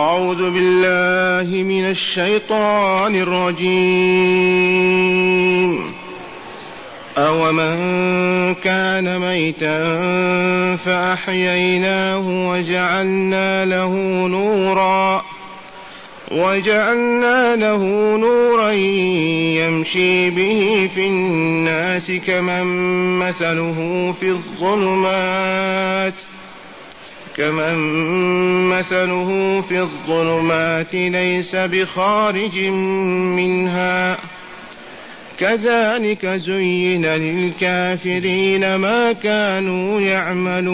أعوذ بالله من الشيطان الرجيم. أومن كان ميتا فأحييناه وجعلنا له نورا وجعلنا له نورا يمشي به في الناس كمن مثله في الظلمات كمن مثله في الظلمات ليس بخارج منها. كذلك زين للكافرين ما كانوا يعملون.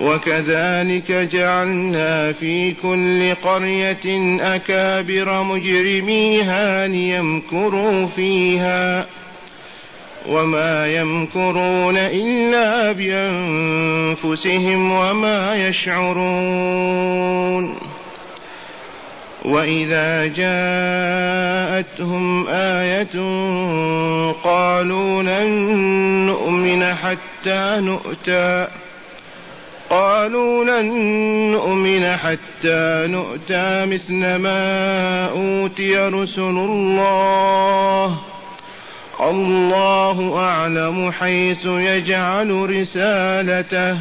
وكذلك جعلنا في كل قرية أكابر مجرميها ليمكروا فيها. وما يمكرون إلا بأنفسهم وما يشعرون. وإذا جاءتهم آية قالوا لن نؤمن حتى نؤتى. قالوا لن نؤمن حتى نؤتى مثل ما أوتي رسل الله. الله أعلم حيث يجعل رسالته.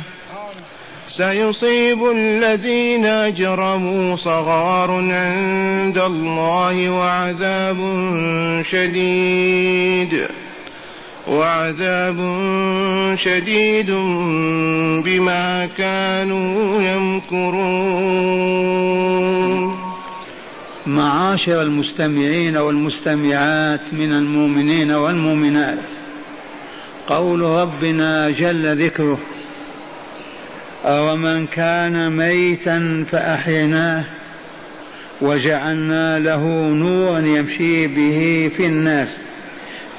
سيصيب الذين أجرموا صغار عند الله وعذاب شديد. وعذاب شديد بما كانوا يمكرون. معاشر المستمعين والمستمعات من المؤمنين والمؤمنات. قول ربنا جل ذكره أومن كان ميتا فأحيناه وجعلنا له نورا يمشي به في الناس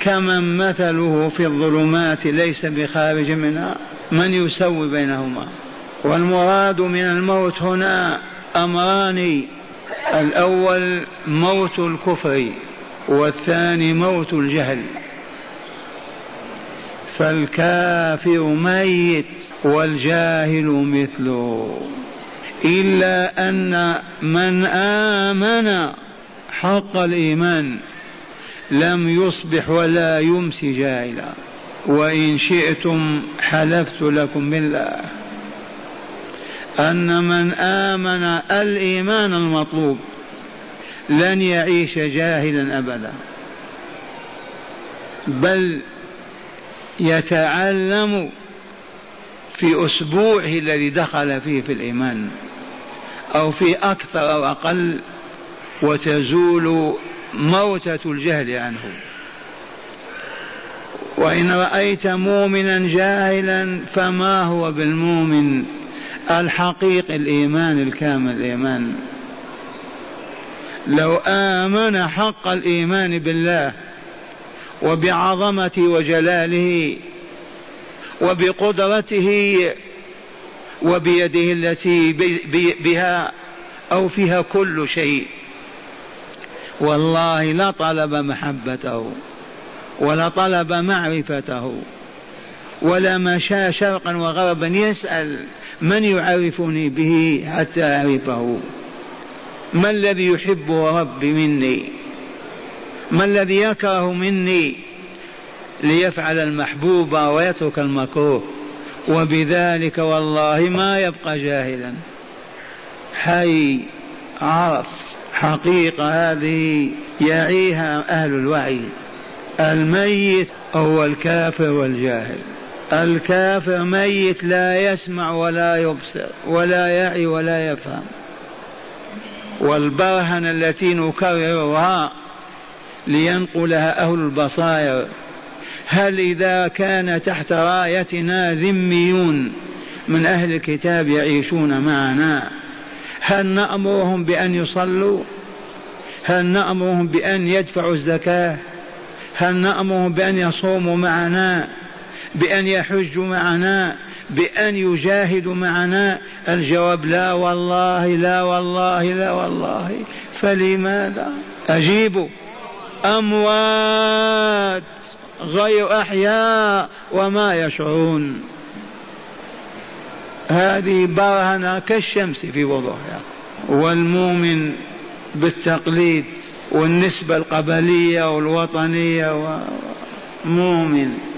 كمن مثله في الظلمات ليس بخارج منها. من يسوي بينهما؟ والمراد من الموت هنا أمران الأول موت الكفر والثاني موت الجهل. فالكافر ميت والجاهل مثله إلا أن من آمن حق الإيمان لم يصبح ولا يمسي جاهلا. وإن شئتم حلفت لكم بالله. أن من آمن الإيمان المطلوب لن يعيش جاهلا أبدا بل يتعلم في أسبوعه الذي دخل فيه في الإيمان أو في أكثر أو أقل وتزول موتة الجهل عنه. وإن رأيت مؤمنا جاهلا فما هو بالمؤمن؟ الحقيقي الإيمان الكامل الإيمان. لو آمن حق الإيمان بالله وبعظمته وجلاله وبقدرته وبيده التي بها أو فيها كل شيء. والله لطلب محبته ولطلب معرفته. ولا مشى شرقا وغربا يسأل من يعرفني به حتى أعرفه؟ ما الذي يحبه ربي مني؟ ما الذي يكره مني ليفعل المحبوب ويترك المكروه؟ وبذلك والله ما يبقى جاهلا. حي عرف حقيقة هذه يعيها أهل الوعي. الميت هو الكافر والجاهل. الكافر ميت لا يسمع ولا يبصر ولا يعي ولا يفهم. والبرهنة التي نكررها لينقلها أهل البصائر. هل إذا كان تحت رايتنا ذميون من أهل الكتاب يعيشون معنا؟ هل نأمرهم بأن يصلوا؟ هل نأمرهم بأن يدفعوا الزكاة؟ هل نأمرهم بأن يصوموا معنا؟ بأن يحجوا معنا بأن يجاهدوا معنا. الجواب لا والله لا والله لا والله. فلماذا؟ أجيبوا أموات غير أحياء وما يشعرون. هذه برهنة كالشمس في وضوحها. والمؤمن بالتقليد والنسبة القبلية والوطنية مؤمن.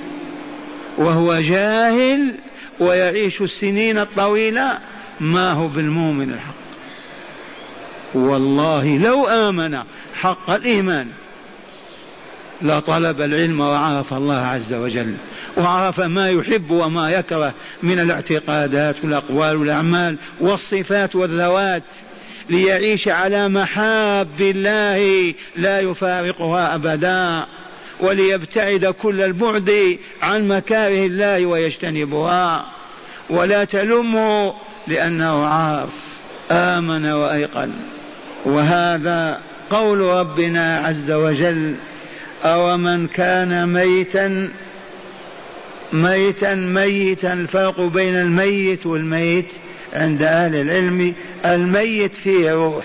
وهو جاهل ويعيش السنين الطويلة ما هو بالمؤمن الحق. والله لو آمن حق الإيمان لطلب العلم وعرف الله عز وجل وعرف ما يحب وما يكره من الاعتقادات والأقوال والأعمال والصفات والذوات ليعيش على محاب الله لا يفارقها أبدا. وليبتعد كل البعد عن مكاره الله ويجتنبها. ولا تلمه لأنه عارف آمن وأيقن. وهذا قول ربنا عز وجل أو من كان ميتا ميتا ميتا الفرق بين الميت والميت عند أهل العلم الميت فيه روح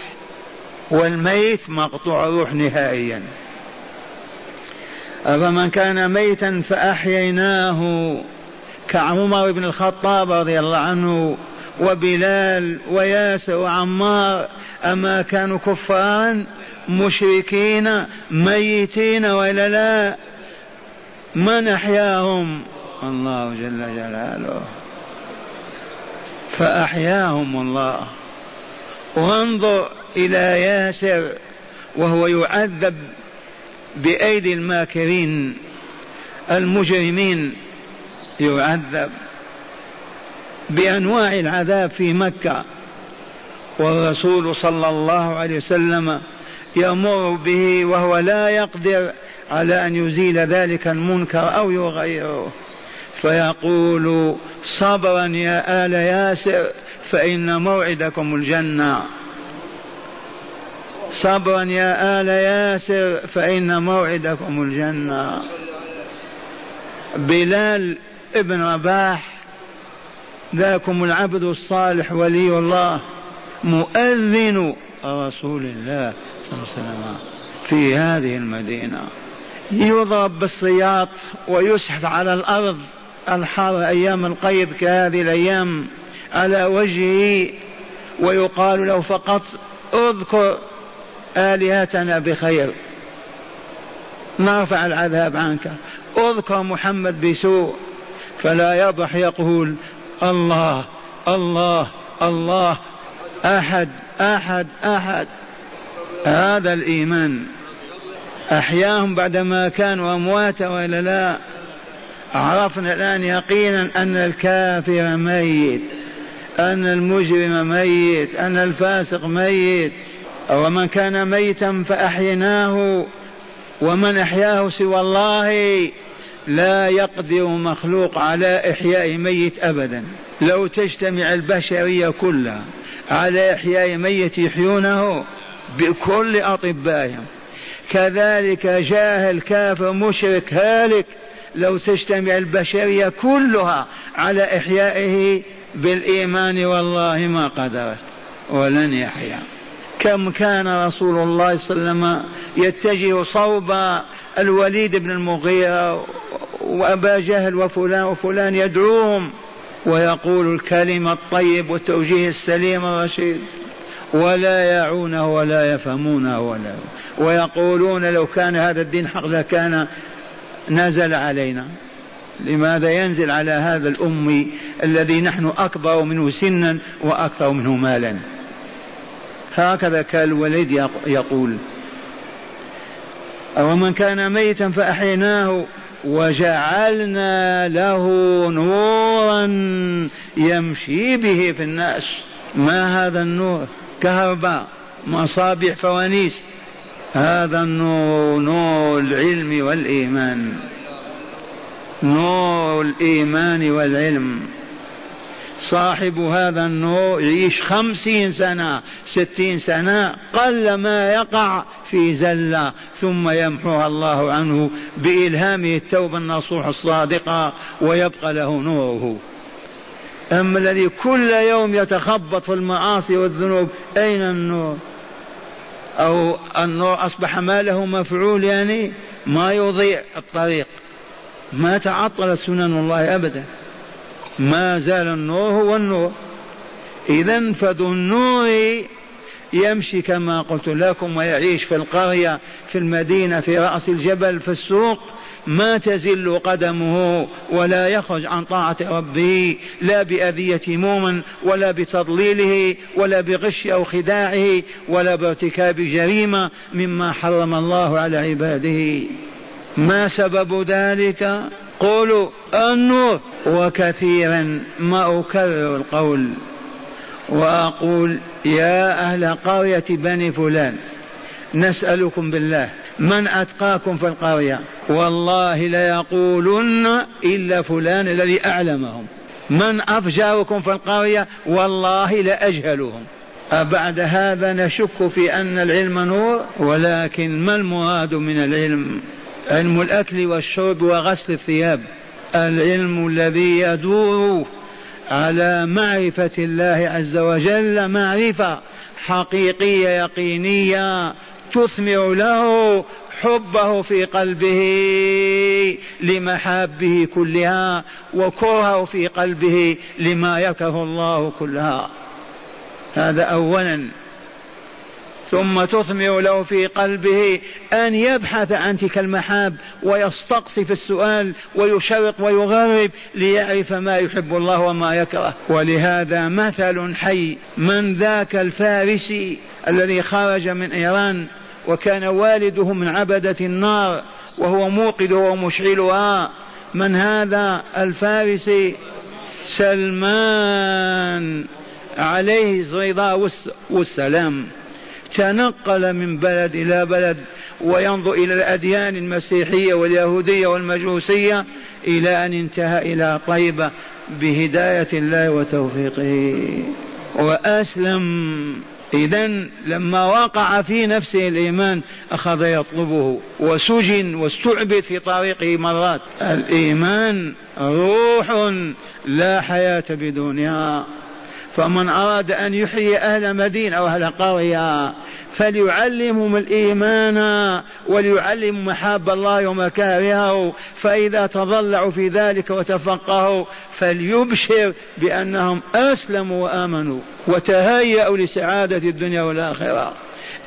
والميت مقطوع روح نهائيا. أفمن كان ميتا فأحييناه كعمر بن الخطاب رضي الله عنه وبلال وياسر وعمار أما كانوا كفارا مشركين ميتين وإلا لا من أحياهم؟ الله جل جلاله. فأحياهم الله. وانظر إلى ياسر وهو يعذب بأيدي الماكرين المجرمين يعذب بأنواع العذاب في مكة. والرسول صلى الله عليه وسلم يمر به وهو لا يقدر على أن يزيل ذلك المنكر أو يغيره. فيقول صبرا يا آل ياسر فإن موعدكم الجنة. صبرا يا آل ياسر فإن موعدكم الجنة. بلال ابن رباح ذاكم العبد الصالح ولي الله مؤذن رسول الله صلى الله عليه وسلم في هذه المدينة. يضرب بالسياط ويسحب على الأرض الحر أيام القيض كهذه الأيام على وجهه ويقال له فقط اذكر آلهتنا بخير. نرفع العذاب عنك. أذكر محمد بسوء. فلا يضح يقول الله الله الله. أحد أحد أحد. هذا الإيمان. أحياهم بعدما كانوا أمواتا وإلا لا. عرفنا الآن يقينا أن الكافر ميت أن المجرم ميت أن الفاسق ميت. ومن كان ميتا فأحيناه ومن أحياه سوى الله لا يقدر مخلوق على إحياء ميت أبدا. لو تجتمع البشرية كلها على إحياء ميت يحيونه بكل أطبائهم. كذلك جاهل كافر مشرك هالك لو تجتمع البشرية كلها على إحيائه بالإيمان والله ما قدرت ولن يحيا. كم كان رسول الله صلى الله عليه وسلم يتجه صوب الوليد بن المغيرة وأبا جهل وفلان وفلان يدعوهم ويقول الكلمة الطيب والتوجيه السليم الرشيد. ولا يعونه ولا يفهمونه ولا ويقولون لو كان هذا الدين حق لكان نزل علينا. لماذا ينزل على هذا الأمي الذي نحن أكبر منه سنا وأكثر منه مالا؟ هكذا كان الوليد يقول. ومن كان ميتا فأحيناه وجعلنا له نورا يمشي به في الناس. ما هذا النور؟ كهرباء مصابيح فوانيس. هذا النور نور العلم والإيمان. نور الإيمان والعلم. صاحب هذا النور يعيش خمسين سنة ستين سنة قل ما يقع في زلة ثم يمحوها الله عنه بإلهامه التوبة النصوح الصادقة ويبقى له نوره. أما الذي كل يوم يتخبط في المعاصي والذنوب أين النور أو النور أصبح ما له مفعول يعني؟ ما يضيع الطريق. ما تعطلت سنن الله أبدا. ما زال النور هو النور. إذا فذو النور يمشي كما قلت لكم ويعيش في القرية في المدينة في رأس الجبل في السوق. ما تزل قدمه ولا يخرج عن طاعة ربه لا بأذية مؤمن ولا بتضليله ولا بغش أو خداعه ولا بارتكاب جريمة مما حرم الله على عباده. ما سبب ذلك؟ قولوا النور. وكثيرا ما أكرر القول. وأقول يا أهل قرية بني فلان نسألكم بالله من أتقاكم في القرية. والله ليقولن إلا فلان الذي أعلمهم. من أفجركم في القرية والله لأجهلهم أبعد هذا نشك في أن العلم نور ولكن ما المراد من العلم؟ علم الأكل والشرب وغسل الثياب. العلم الذي يدور على معرفة الله عز وجل معرفة حقيقية يقينية تثمر له حبه في قلبه لمحابه كلها وكرهه في قلبه لما يكره الله كلها. هذا اولا. ثم تثمر له في قلبه أن يبحث عن تلك المحاب ويستقصي في السؤال ويشرق ويغرب ليعرف ما يحب الله وما يكره. ولهذا مثل حي من ذاك الفارسي الذي خرج من إيران وكان والده من عبدة النار وهو موقدها ومشعلها من هذا الفارسي سلمان عليه الرضا والسلام. تنقل من بلد إلى بلد وينظر إلى الأديان المسيحية واليهودية والمجوسية إلى أن انتهى إلى طيبة بهداية الله وتوفيقه. وأسلم. إذا لما وقع في نفسه الإيمان أخذ يطلبه وسجن واستعبد في طريقه مرات. الإيمان روح لا حياة بدونها. فمن أراد أن يحيي أهل مدينة أو أهل قرية فليعلمهم الإيمان وليعلمهم محاب الله ومكارهه فإذا تضلعوا في ذلك وتفقهوا فليبشر بأنهم أسلموا وآمنوا وتهيأوا لسعادة الدنيا والآخرة.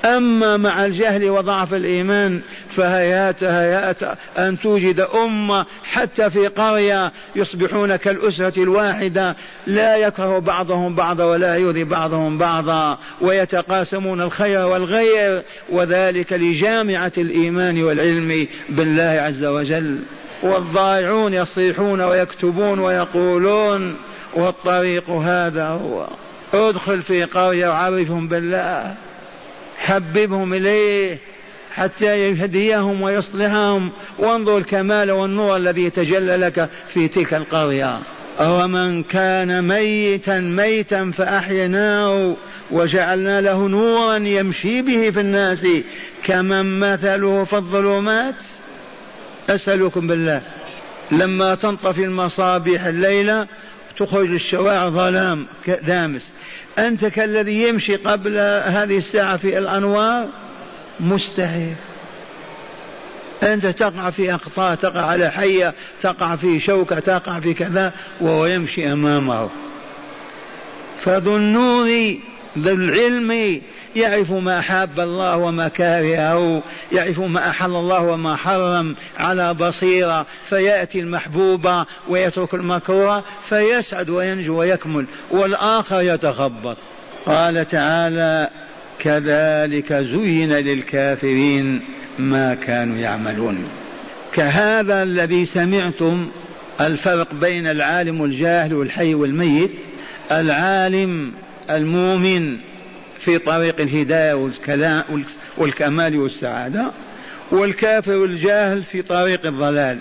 أما مع الجهل وضعف الإيمان فهيات هيات أن توجد أمة حتى في قرية يصبحون كالأسرة الواحدة لا يكره بعضهم بعضا ولا يؤذي بعضهم بعضا ويتقاسمون الخير والغير وذلك لجامعة الإيمان والعلم بالله عز وجل. والضائعون يصيحون ويكتبون ويقولون والطريق هذا هو. ادخل في قرية وعرفهم بالله. حببهم إليه حتى يهديهم ويصلحهم. وانظر الكمال والنور الذي يتجلى لك في تلك القرية. ومن كان ميتا ميتا فأحيناه وجعلنا له نورا يمشي به في الناس. كمن مثله في الظلمات؟ أسألكم بالله. لما تنطفي المصابيح الليلة تخرج الشوارع ظلام دامس. أنت كالذي يمشي قبل هذه الساعة في الأنوار؟ مستحيل. أنت تقع في أقطار تقع على حية تقع في شوكة تقع في كذا وهو يمشي أمامه. فذو النور ذو العلم يعرف ما حاب الله وما كرهه يعرف ما أحل الله وما حرم على بصيرة فيأتي المحبوب ويترك المكروه فيسعد وينجو ويكمل والآخر يتخبط. قال تعالى كذلك زين للكافرين ما كانوا يعملون. كهذا الذي سمعتم الفرق بين العالم والجاهل والحي والميت العالم المؤمن في طريق الهداية والكمال والسعادة والكافر الجاهل في طريق الضلال.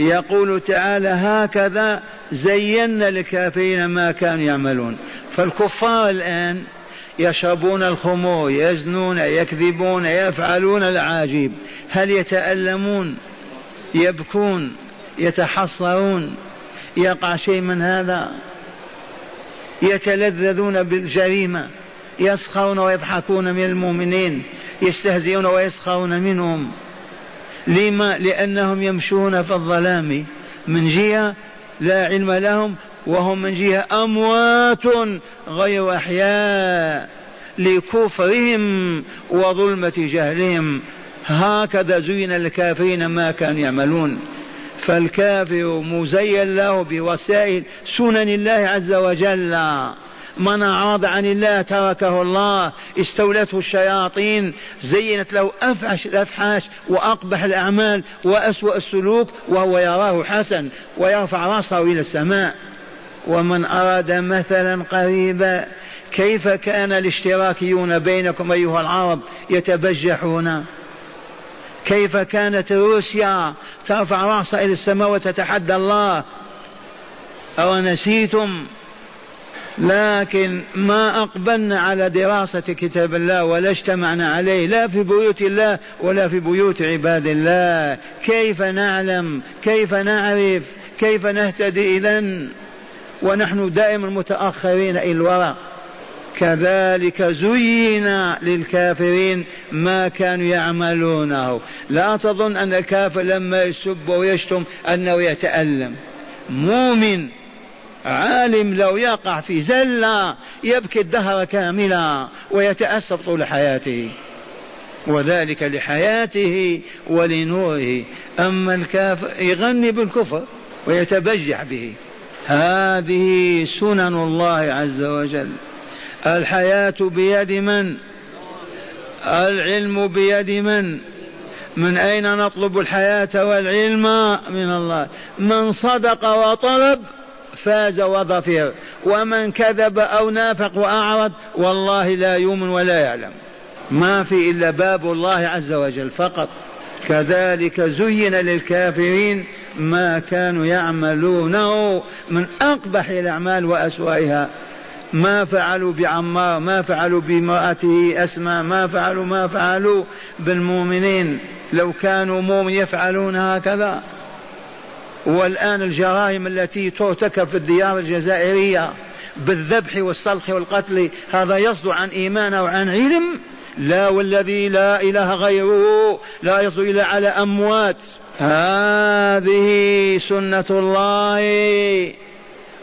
يقول تعالى هكذا زينا للكافرين ما كانوا يعملون. فالكفار الآن يشربون الخمور يزنون يكذبون يفعلون العاجيب. هل يتألمون؟ يبكون يتحصرون. يقع شيء من هذا؟ يتلذذون بالجريمة. يسخرون ويضحكون من المؤمنين يستهزئون ويسخرون منهم. لما؟ لأنهم يمشون في الظلام. من جهة لا علم لهم وهم من جهة أموات غير أحياء لكفرهم وظلمة جهلهم. هكذا زين للكافرين ما كانوا يعملون. فالكافر مزين له بوسائل سنن الله عز وجل. من أعرض عن الله تركه الله استولته الشياطين زينت له أفحش الأفحاش وأقبح الأعمال وأسوأ السلوك وهو يراه حسن ويرفع رأسه إلى السماء. ومن أراد مثلا قريبا كيف كان الاشتراكيون بينكم أيها العرب يتبجحون؟ كيف كانت روسيا ترفع رأسها إلى السماء وتتحدى الله؟ أو نسيتم؟ لكن ما أقبلنا على دراسة كتاب الله ولا اجتمعنا عليه لا في بيوت الله ولا في بيوت عباد الله. كيف نعلم؟ كيف نعرف؟ كيف نهتدي إذا ونحن دائما متأخرين إلى الوراء كذلك زين للكافرين ما كانوا يعملونه. لا تظن أن الكافر لما يسب ويشتم أنه يتألم. مؤمن عالم لو يقع في زلة يبكي الدهر كاملا ويتأسف طول حياته. وذلك لحياته ولنوره. أما الكافر يغني بالكفر ويتبجح به. هذه سنن الله عز وجل. الحياة بيد من؟ العلم بيد من؟ من أين نطلب الحياة والعلم؟ من الله. من صدق وطلب فاز وظفر. ومن كذب أو نافق وأعرض والله لا يؤمن ولا يعلم. ما في إلا باب الله عز وجل فقط. كذلك زين للكافرين ما كانوا يعملونه من أقبح الأعمال وأسوأها. ما فعلوا بعمار ما فعلوا بامرأته أسماء ما فعلوا ما فعلوا بالمؤمنين. لو كانوا مؤمن يفعلون هكذا. والآن الجرائم التي ترتكب في الديار الجزائرية بالذبح والسلخ والقتل هذا يصدر عن إيمان أو عن علم؟ لا والذي لا إله غيره لا يصدر إلا على أموات. هذه سنة الله.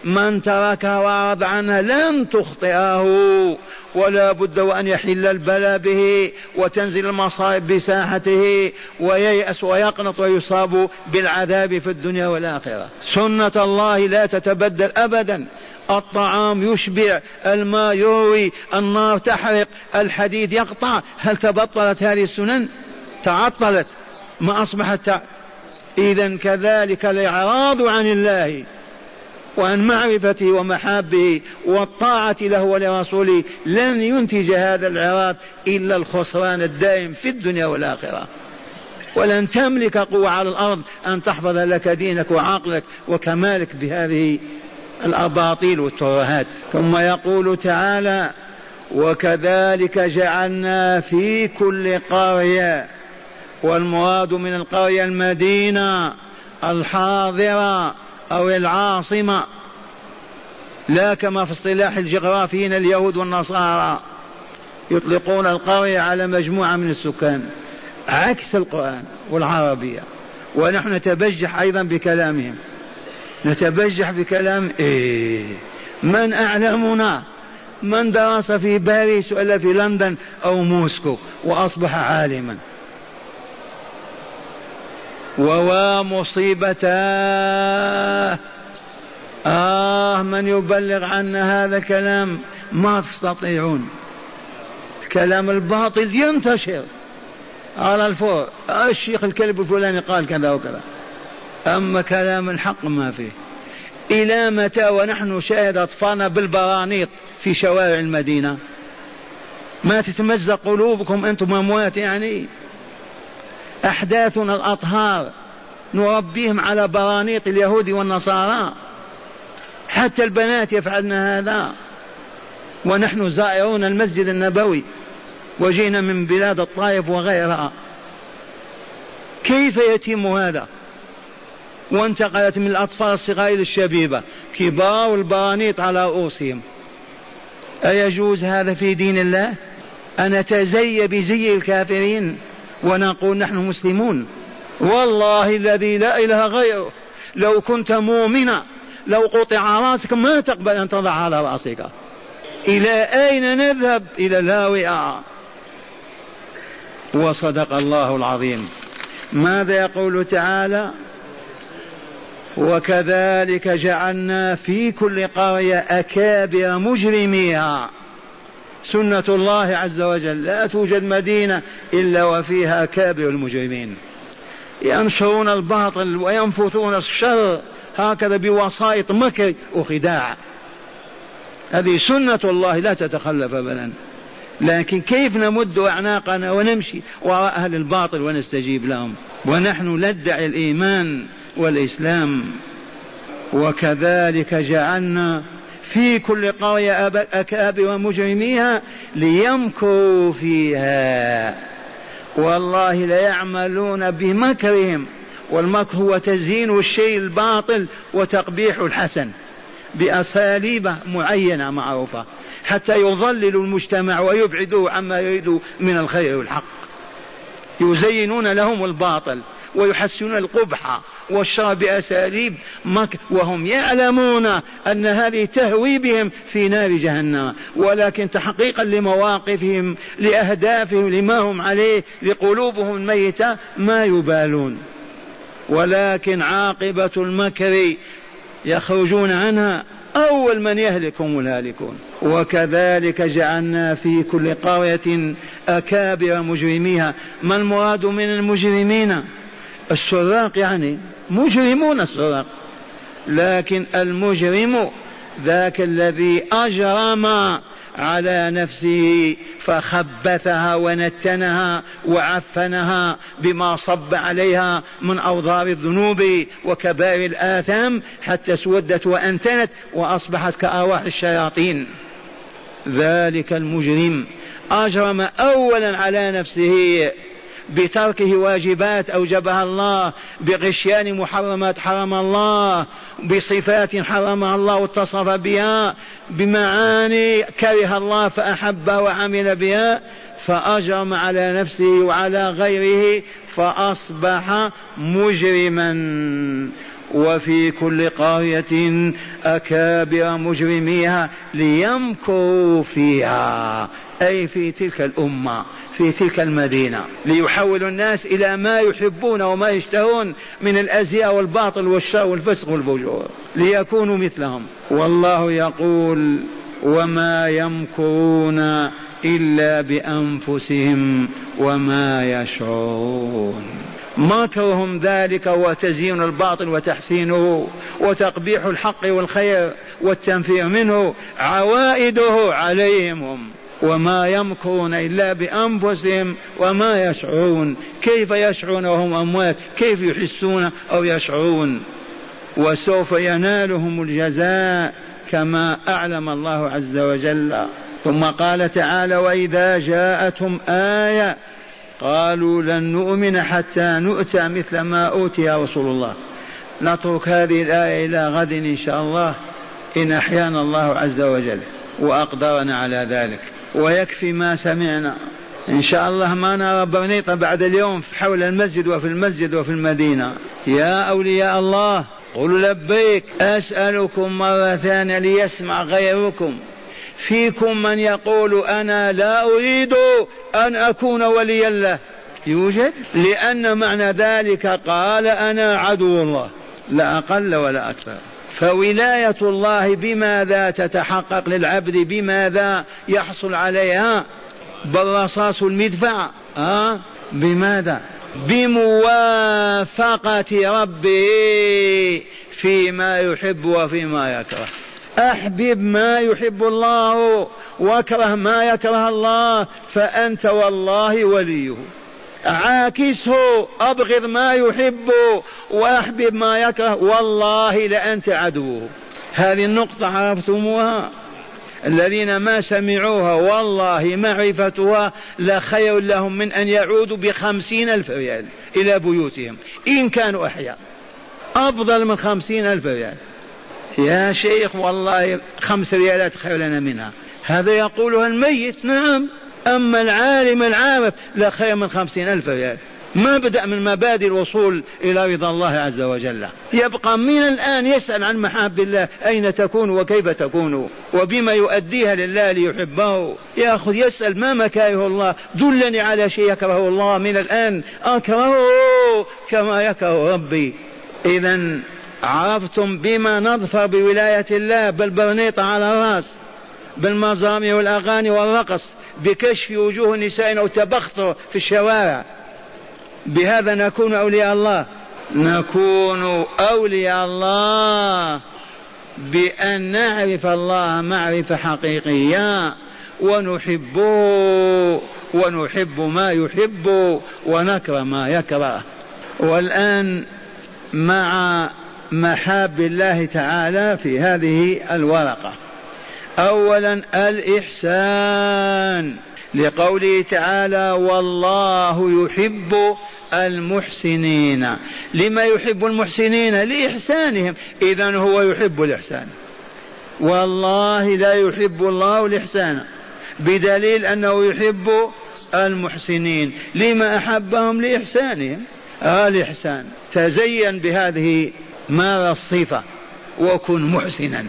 من تركها وأعرض عنها لن تخطئه. ولا بد وأن يحل البلاء به وتنزل المصائب بساحته وييأس ويقنط ويصاب بالعذاب في الدنيا والآخرة. سنة الله لا تتبدل أبدا. الطعام يشبع الماء يروي النار تحرق الحديد يقطع. هل تبطلت هذه السنن؟ تعطلت. ما أصبحت إذا كذلك الإعراض عن الله. وعن معرفته ومحابه والطاعة له ولرسوله لن ينتج هذا العراق إلا الخسران الدائم في الدنيا والآخرة. ولن تملك قوة على الأرض أن تحفظ لك دينك وعقلك وكمالك بهذه الأباطيل والترهات. ثم يقول تعالى وكذلك جعلنا في كل قرية والمراد من القرية المدينة الحاضرة أو العاصمة لا كما في اصطلاح الجغرافيين اليهود والنصارى يطلقون القرية على مجموعة من السكان عكس القرآن والعربية. ونحن نتبجح أيضا بكلامهم. نتبجح بكلام إيه من أعلمنا؟ من درس في باريس ولا في لندن أو موسكو وأصبح عالما. ووا مصيبتاه آه من يبلغ عنا هذا الكلام؟ ما تستطيعون. الكلام الباطل ينتشر على الفور. الشيخ الكلب الفلاني قال كذا وكذا. أما كلام الحق ما فيه. إلى متى ونحن شاهد أطفالنا بالبرانيط في شوارع المدينة؟ ما تتمزق قلوبكم أنتم أموات يعني؟ أحداثنا الأطهار نربيهم على برانيط اليهود والنصارى. حتى البنات يفعلن هذا. ونحن زائرون المسجد النبوي وجينا من بلاد الطائف وغيرها. كيف يتم هذا؟ وانتقلت من الأطفال الصغار إلى الشبيبة كبار البرانيط على رؤوسهم. أيجوز هذا في دين الله؟ أن نتزي بزي الكافرين؟ ونقول نحن مسلمون. والله الذي لا إله غيره لو كنت مؤمنا لو قطع رأسك ما تقبل أن تضع على رأسك. إلى أين نذهب؟ إلى الهاوية. وصدق الله العظيم. ماذا يقول تعالى؟ وكذلك جعلنا في كل قرية أكابر مجرميها. سنة الله عز وجل. لا توجد مدينة إلا وفيها أكابر المجرمين. ينشرون الباطل وينفثون الشر هكذا بوسائط مكر وخداع. هذه سنة الله لا تتخلف أبدا. لكن كيف نمد أعناقنا ونمشي وراء أهل الباطل ونستجيب لهم؟ ونحن ندعي الإيمان والإسلام. وكذلك جعلنا في كل قرية أكابر مجرميها ليمكروا فيها. والله ليعملون بمكرهم. والمكر هو تزيين الشيء الباطل وتقبيح الحسن بأساليب معينة معروفة حتى يضللوا المجتمع ويبعدوه عما يريدوا من الخير والحق. يزينون لهم الباطل. ويحسنون القبح والشر بأساليب مك وهم يعلمون أن هذه تهوي بهم في نار جهنم. ولكن تحقيقا لمواقفهم لأهدافهم لما هم عليه لقلوبهم الميتة ما يبالون. ولكن عاقبة المكر يخرجون عنها أول من يهلكهم الهالكون. وكذلك جعلنا في كل قرية أكابر مجرميها. ما المراد من المجرمين؟ السراق يعني مجرمون السراق. لكن المجرم ذاك الذي أجرم على نفسه فخبثها ونتنها وعفنها بما صب عليها من أوضار الذنوب وكبائر الآثام حتى اسودت وأنتنت وأصبحت كأرواح الشياطين. ذلك المجرم أجرم أولا على نفسه بتركه واجبات أوجبها الله بغشيان محرمات حرم الله بصفات حرمها الله واتصف بها بمعاني كره الله فأحبها وعمل بها فأجرم على نفسه وعلى غيره فأصبح مجرما. وفي كل قرية أكابر مجرميها ليمكروا فيها. أي في تلك الأمة. في تلك المدينة ليحولوا الناس إلى ما يحبون وما يشتهون من الأزياء والباطل والشر والفسق والفجور ليكونوا مثلهم. والله يقول وما يمكرون إلا بأنفسهم وما يشعرون مكرهم ذلك هو تزيين الباطل وتحسينه وتقبيح الحق والخير والتنفير منه عوائده عليهم. هم وما يمكرون إلا بأنفسهم وما يشعرون. كيف يشعرون وهم أموات؟ كيف يحسون أو يشعرون؟ وسوف ينالهم الجزاء كما أعلم الله عز وجل. ثم قال تعالى وإذا جاءتهم آية قالوا لن نؤمن حتى نؤتى مثل ما أوتي رسول الله. نترك هذه الآية إلى غد إن شاء الله. إن أحيانا الله عز وجل وأقدرنا على ذلك. ويكفي ما سمعنا. إن شاء الله ما نرى برنيطة بعد اليوم حول المسجد وفي المسجد وفي المدينة. يا أولياء الله قل لبيك أسألكم مرة ثانية ليسمع غيركم. فيكم من يقول أنا لا أريد أن أكون وليا له. يوجد؟ لأن معنى ذلك قال أنا عدو الله. لا أقل ولا أكثر فولاية الله بماذا تتحقق للعبد؟ بماذا يحصل عليها؟ بالرصاص المدفع أه؟ بماذا؟ بموافقة ربه فيما يحب وفيما يكره. أحبب ما يحب الله وأكره ما يكره الله فأنت والله وليه. عاكسه أبغض ما يحب وأحبب ما يكره. والله لأنت عدوه هذه النقطة عرفتموها؟ الذين ما سمعوها والله معرفتها لخير لهم من أن يعودوا بخمسين ألف ريال إلى بيوتهم. إن كانوا أحياء. أفضل من خمسين ألف ريال. يا شيخ والله خمس ريالات خير لنا منها. هذا يقولها الميت. نعم. أما العالم العارف لا خير من خمسين ألف ريال. ما بدأ من مبادئ الوصول إلى رضا الله عز وجل. يبقى من الآن يسأل عن محاب الله أين تكون وكيف تكون؟ وبما يؤديها لله ليحبه. يأخذ يسأل ما مكاره الله؟ دلني على شيء يكره الله من الآن. أكرهه كما يكره ربي. إذا عرفتم بما نظفر بولاية الله بالبرنيطة على الرأس بالمزامير والأغاني والرقص. بكشف وجوه النساء أو تبختر في الشوارع. بهذا نكون أولياء الله. نكون أولياء الله بأن نعرف الله معرفة حقيقية. ونحبه ونحب ما يحب ونكره ما يكره. والآن مع محاب الله تعالى في هذه الورقة. أولا الإحسان لقوله تعالى والله يحب المحسنين. لما يحب المحسنين؟ لإحسانهم. إذا هو يحب الإحسان. والله لا يحب الله الإحسان. بدليل أنه يحب المحسنين. لما أحبهم؟ لإحسانهم. آه الإحسان. تزين بهذه مار الصفة. وكن محسنا.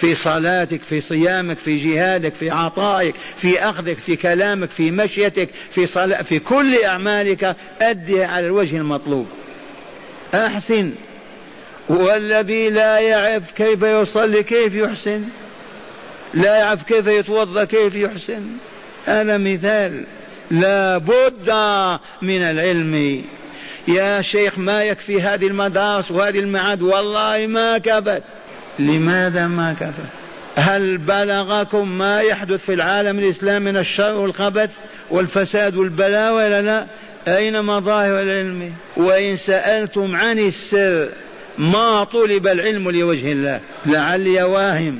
في صلاتك في صيامك في جهادك في عطائك في أخذك في كلامك في مشيتك في صلاة في كل أعمالك أدها على الوجه المطلوب. أحسن. والذي لا يعرف كيف يصلي كيف يحسن. لا يعرف كيف يتوضأ كيف يحسن. هذا مثال لا بد من العلم. يا شيخ ما يكفي هذه المدارس وهذه المعاد؟ والله ما كفت. لماذا ما كفى هل بلغكم ما يحدث في العالم الإسلامي من الشر والخبث والفساد والبلاء ولا لا؟ أين مظاهر العلم؟ وإن سألتم عن السر ما طلب العلم لوجه الله؟ لعلي واهم.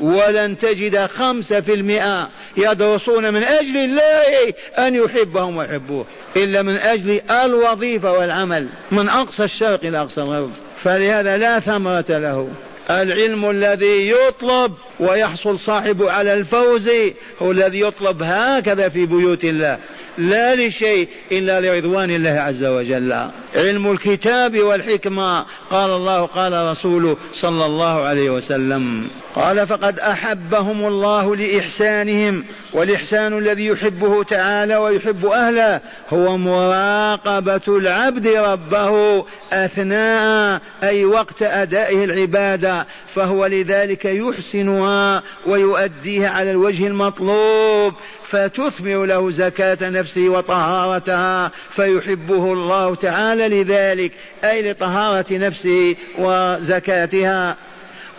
ولن تجد خمسة في المئة يدرسون من أجل الله أن يحبهم ويحبوه إلا من أجل الوظيفة والعمل من أقصى الشرق إلى أقصى الغرب. فلهذا لا ثمرة له. العلم الذي يطلب ويحصل صاحبه على الفوز هو الذي يطلب هكذا في بيوت الله. لا لشيء إلا لرضوان الله عز وجل. علم الكتاب والحكمة. قال الله قال رسوله صلى الله عليه وسلم. قال فقد أحبهم الله لإحسانهم والإحسان الذي يحبه تعالى ويحب أهله هو مراقبة العبد ربه أثناء أي وقت أدائه العبادة فهو لذلك يحسنها ويؤديها على الوجه المطلوب. فتثمر له زكاة نفسه وطهارتها فيحبه الله تعالى لذلك أي لطهارة نفسه وزكاتها.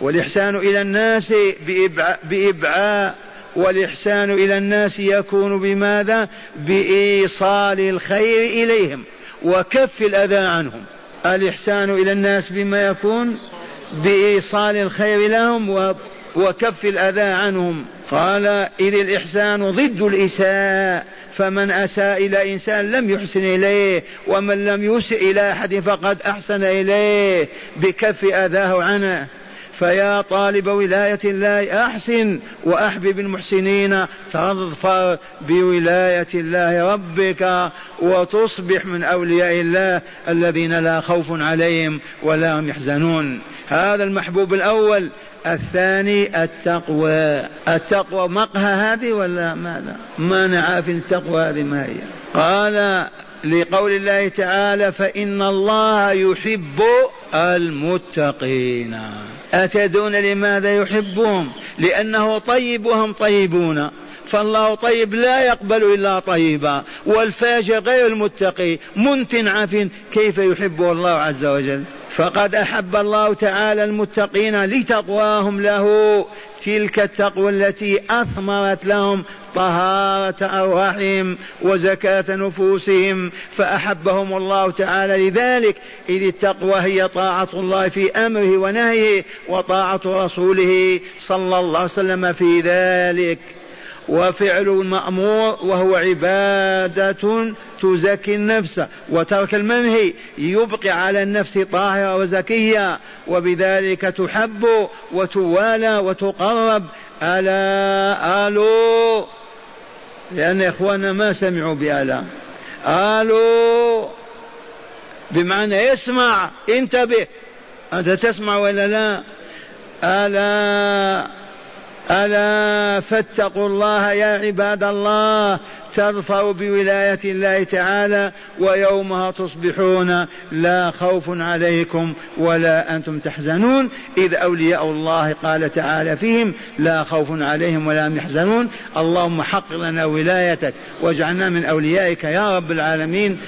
والإحسان إلى الناس بإبعاء, بإبعاء والإحسان إلى الناس يكون بماذا؟ بإيصال الخير إليهم وكف الأذى عنهم. الإحسان إلى الناس بما يكون بإيصال الخير لهم وكف الأذى عنهم. قال إذ الإحسان ضد الإساءة فمن أساء إلى إنسان لم يحسن إليه ومن لم يسئ إلى أحد فقد أحسن إليه بكف أذاه عنه. فيا طالب ولاية الله أحسن وأحبب المحسنين تظفر بولاية الله ربك وتصبح من أولياء الله الذين لا خوف عليهم ولا هم يحزنون. هذا المحبوب الأول الثاني التقوى. التقوى مقهى هذه ولا ماذا؟ ما نعرف التقوى هذه ما هي؟ قال لقول الله تعالى فإن الله يحب المتقين. أتدون لماذا يحبهم لأنه طيب وهم طيبون. فالله طيب لا يقبل إلا طيبا. والفاجر غير المتقي. منتن عف كيف يحبه الله عز وجل؟ فقد أحب الله تعالى المتقين لتقواهم له. تلك التقوى التي أثمرت لهم طهارة أرواحهم وزكاة نفوسهم فأحبهم الله تعالى لذلك. إذ التقوى هي طاعة الله في أمره ونهيه وطاعة رسوله صلى الله عليه وسلم في ذلك. وفعل المأمور وهو عبادة تزكي النفس وترك المنهي يبقي على النفس طاهرة وزكية وبذلك تحب وتوالى وتقرب. ألا ألو؟ لأن إخواننا ما سمعوا بألا قالوا بمعنى اسمع انتبه. أنت تسمع ولا لا؟ ألا ألا فاتقوا الله يا عباد الله تظفروا بولاية الله تعالى ويومها تصبحون لا خوف عليكم ولا أنتم تحزنون إذ أولياء الله قال تعالى فيهم لا خوف عليهم ولا هم يحزنون. اللهم حق لنا ولايتك واجعلنا من أوليائك يا رب العالمين.